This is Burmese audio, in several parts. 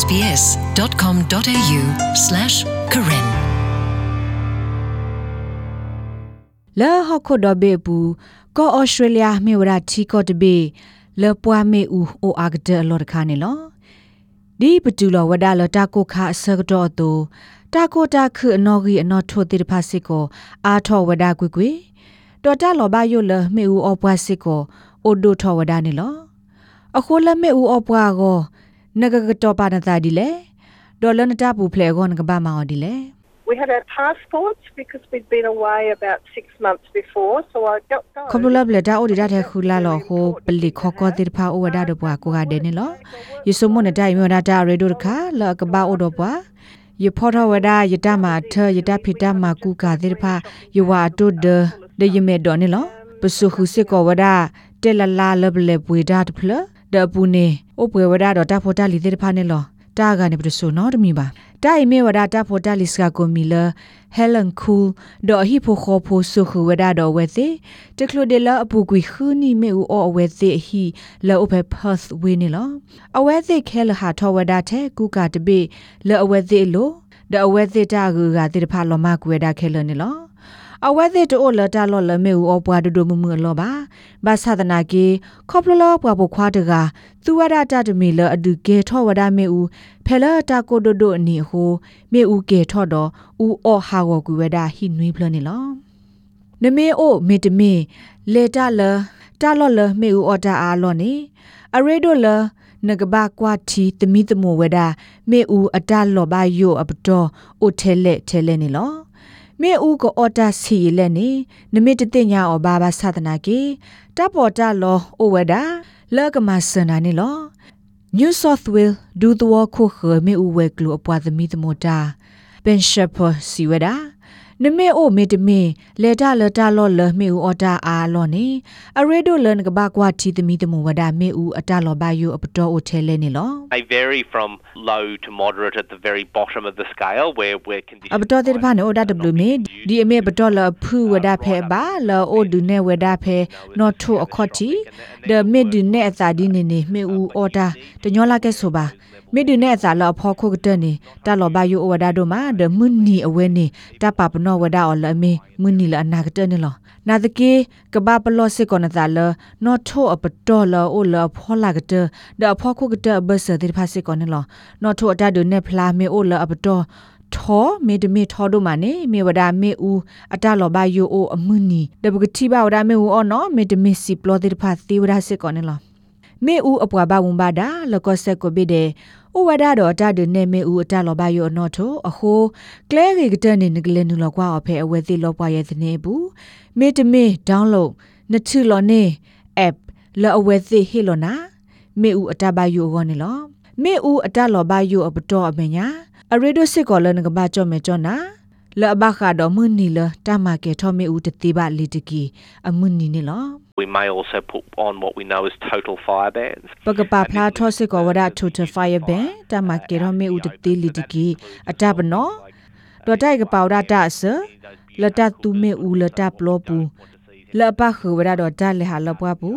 sbs.com.au/karen လဲဟခုဒဘေဘူးကောဩစတြေးလျမြေဝရတီကောတဘေလဲပွားမေဦးအိုအာဂဒလော်တခါနေလောဒီပတူလောဝဒါလတာကိုခါဆကတော့တူတာကိုတာခအနော်ကြီးအနော်ထိုတိတဖာစစ်ကိုအာထောဝဒါကွေကွေတော်တာလောဘယိုလမေဦးအပွားစစ်ကိုအိုဒိုထောဝဒါနေလောအခုလမေဦးအပွားကို နဂကတောပါနတာဒီလေဒေါ်လနတာပူဖလေကိုငကဘာမော်ဒီလေ We had our passports because we'd been away about six months before, so I got those. ခပလဘလတာအိုဒီဒါတဲ့ခူလာလောဟိုပလီခောကောတိဖာအိုဝဒါတော့ဘွားကိုကတဲ့နေလောယေဆုမွန်တဲ့မြဒတာရေဒိုခါလကဘာအိုတော့ဘွားယဖောထဝဒါယတမထယတဖိတမကူကာတိဖာယဝတုဒဒေယမေဒေါ်နေလောပစုခုစစ်ကောဝဒါတဲလလာလဘလေပွေဒါတဖလ ဒပူနေအိုပွေဝဒါတော့တဖို့တလီတိဖာနေလောတာကနေပဒဆုနော်တမီပါတိုင်မေဝဒတာဖိုတာလစ်ကကိုမီလာဟဲလန်ကူဒေါ်ဟီဖိုခိုဖိုဆုခဝဒတော်ဝဲစီတကလိုဒေလာအပူကွေခူနီမေဦးအဝဲစီဟီလောအဖက်ပတ်ဝင်းနီလောအဝဲစီခဲလဟာထောဝဒတဲ့ကူကတပိလောအဝဲစီလိုဒအဝဲစီတာကူကတိတဖာလောမကွေဒါခဲလနီလော အဝဲသေးတိုလတာလောလမေဦးအပွားဒဒမမလောပါဘာသာဒနာကေခေါပလလောပွားဖို့ခွားတကသူဝရတာတမီလအဒုကေထောဝဒမေဦးဖဲလတာကိုဒဒအနီဟိုမေဦးကေထောတော့ဦးအောဟာဝကူဝဒဟိနွေးဖလနေလောနမေအိုမေတမေလေတာလတာလောလမေဦးအော်တာအားလောနေအရေဒိုလနဂဘကွာတီတမီတမဝဒမေဦးအတလောဘယိုအပတော်အိုထဲလက်ထဲလက်နေလော မေဦးကိုအော်တာစီလက်နေနမိတတိညာအောဘာဘာသဒနာကေတပေါ်တာလောအိုဝဒါလောကမဆန္ဒနေလော New South Wales ဒူသောခုခမေဦးဝဲကလူအပွားသမီးသမတာပင်ရှပ်ဖစီဝဒါ နမေအိုမေတမေလေတာလတာလောလမေဦးအော်တာအားလောနေအရေဒိုလန်ကဘာကွာတီသမီသမဝဒါမေဦးအတလောဘယုအပတော်အိုထဲလဲနေလော They vary from low to moderate at the very bottom of the scale where where conditions အပတော်တဲ့ဘာနေအိုဒါ W မေဒီအမေပတော်လဖူဝဒါဖဲပါလောအိုဒူနေဝဒါဖဲနော်ထိုအခေါ်တီဒမေဒူနေအသာဒီနေနေမေဦးအော်တာတညောလာကဲဆိုပါ မေဒူနေအသာလောဖောခုကတဲ့နေတာလောဘယုအဝဒါတို့မှာဒမွနီအဝဲနေတာပပနောဝဒါအော်လမေမွနီလအနာကတဲ့နေလောနာတကေကဘာပလောစစ်ကောနသာလနော်ထိုအပတော်လောအိုလဖောလာကတဲ့ဒါဖောခုကတဲ့ဘဆတဲ့ဖာစစ်ကောနေလောနော်ထိုအတဒုနေဖလာမေအိုလအပတော်ထောမေဒမေထောဒိုမနေမေဝဒမေဦးအတလောဘယိုအိုအမွနီဒဘကတိဘဝဒမေဦးအောနော်မေဒမေစီပလောတိဖာသီဝဒစစ်ကောနေလောမေဦးအပွားဘဝံဘာဒါလကောဆက်ကိုပိတဲ့ ဥဝဒတော်တဒနေမေဦးအတလောဘယိုအနော်ထိုအဟိုကလဲရီကတဲ့နေငကလေးနူလောကွာအဖဲအဝဲသိလောပွားရဲ့တဲ့နေဘူးမေတမေ download နချူလောနေ app လောအဝဲသိဟီလောနာမေဦးအတဘယိုဂောနေလောမေဦးအတလောဘယိုအပတော်အမညာအရေဒိုစစ်ကောလနကဘာကြောမေကြောနာ လဘခါတော့မွနီလတမကေထောမေဦးတတိပလီတကီအမွနီနေလော We may also put on what we know as total fire bans. ပကပဖလာထောစစ်ကောဝဒထူထဖိုင်ဘန်တမကေထောမေဦးတတိလီတကီအတပနောတော့တိုက်ကပေါဒတာဆလတတူမေဦးလတပလောပူလပခဝဒတော့တလေဟာလပွားပူ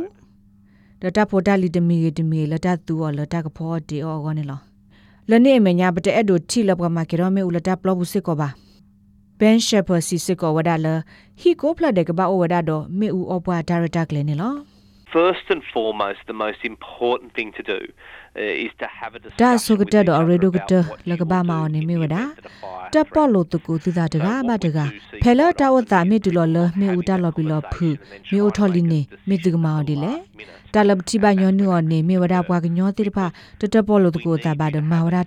ဒတာဖိုတာလီတမီတမီလတတူော်လတကဖောတီအောဂောနေလောလနေမညာပတဲ့အဒိုချိလပကမကေရောမေဦးလတပလောဘူးစစ်ကောပါ ဘန်ရှက်ဖာစီစစ်ကောဝဒါလဟီကိုဖလက်တဲ့ကဘာဝဒါတော့မေဦးအပွားဒါရတာကလေးနေလော First and foremost, the most important thing to do uh, is to have a ဒါ discussion ဆိုက with တဲ့တော့ each ရေ other ဒိုက about တ what လ you ကဘာ will မော do နေမေဝ to ဒါ prevent a fire. တပ်ပေါ်လို့တကူသူသားတကားဘာတကားဖဲလာတာဝတာမေတူလောလမေဦးတာလောပီလောဖူမေဦးထော်လီနေမေတူကမောဒီလေတာလပတိပါညောနုအနေမေဝဒါပွားကညောတိတဖတတပေါ်လို့တကူတာဘာဒမဝဒါ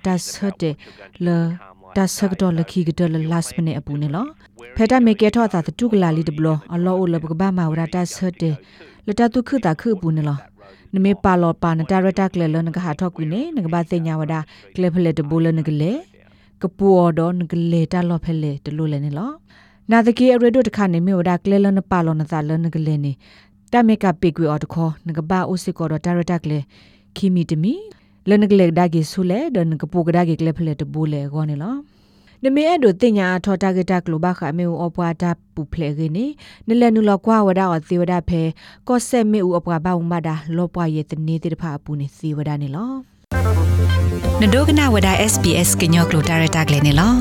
တဆတ်တယ်လတဆတ်တော့လခိကတလ last minute အပူနေလောဖဲတာမေကေထောတာတူကလာလီတဘလအလောအိုလဘကဘာမဝဒါတဆတ်တယ်လတတုခတာခပူနေလောနမေပါလောပါနတာရတာကလေလနကဟာထောက်ကွေနေနကဘာသိညာဝဒါကလေဖလေတဘူလနကလေကပူအော်တော့ငကလေတာလော့ဖဲလေတလို့လည်းနေလောနာတကေအရဒိုတခါနေမြေဝဒါကလေလနပါလောနသာလနကလေနေတမေကပိကွေအော်တခေါငကဘာအိုစစ်ကောတော့တာရတာကလေခီမီတမီ လနကလေဒါကေဆူလေဒနကပူကဒါကေကလေဖလေတဘူလေကောနေလောနမေအဲ့တို့တင်ညာထောတာဂက်တာကလိုဘခအမေအပွားတာပူဖလေခင်းနေနလဲနူလောက်ကွာဝဒါအသေးဝဒါဖဲကော့ဆက်မေဦးအပွားဘောင်မဒါလောပွားရဲ့တနေတေတဖာပူနေစီဝဒါနေလောနဒိုကနာဝဒ SBS ကညောကလိုတာရတာကလေးနေလော